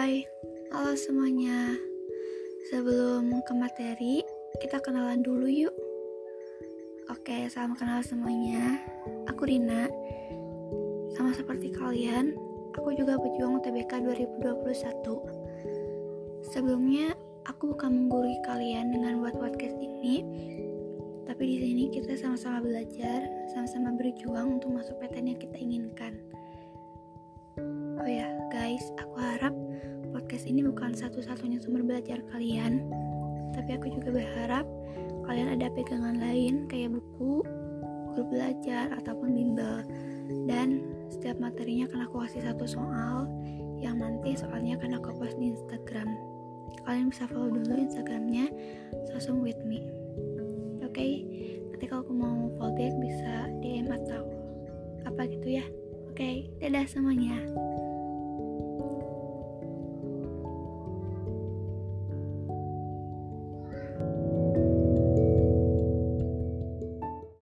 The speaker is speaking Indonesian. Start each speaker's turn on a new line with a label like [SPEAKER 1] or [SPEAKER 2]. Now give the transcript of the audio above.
[SPEAKER 1] Hai, halo semuanya. Sebelum ke materi, kita kenalan dulu yuk. Oke, salam kenal semuanya. Aku Rina. Sama seperti kalian, aku juga pejuang TBK 2021. Sebelumnya, aku bukan menggurui kalian dengan buat podcast ini, tapi di sini kita sama-sama belajar, sama-sama berjuang untuk masuk PTN yang kita inginkan. Oh ya, guys, aku podcast ini bukan satu-satunya sumber belajar kalian, tapi aku juga berharap kalian ada pegangan lain kayak buku, guru belajar, ataupun bimbel. Dan setiap materinya akan aku kasih satu soal yang nanti soalnya akan aku post di Instagram. Kalian bisa follow dulu Instagramnya Sosum with me. Oke, okay? nanti kalau aku mau fallback bisa DM atau apa gitu ya. Oke, okay, dadah semuanya.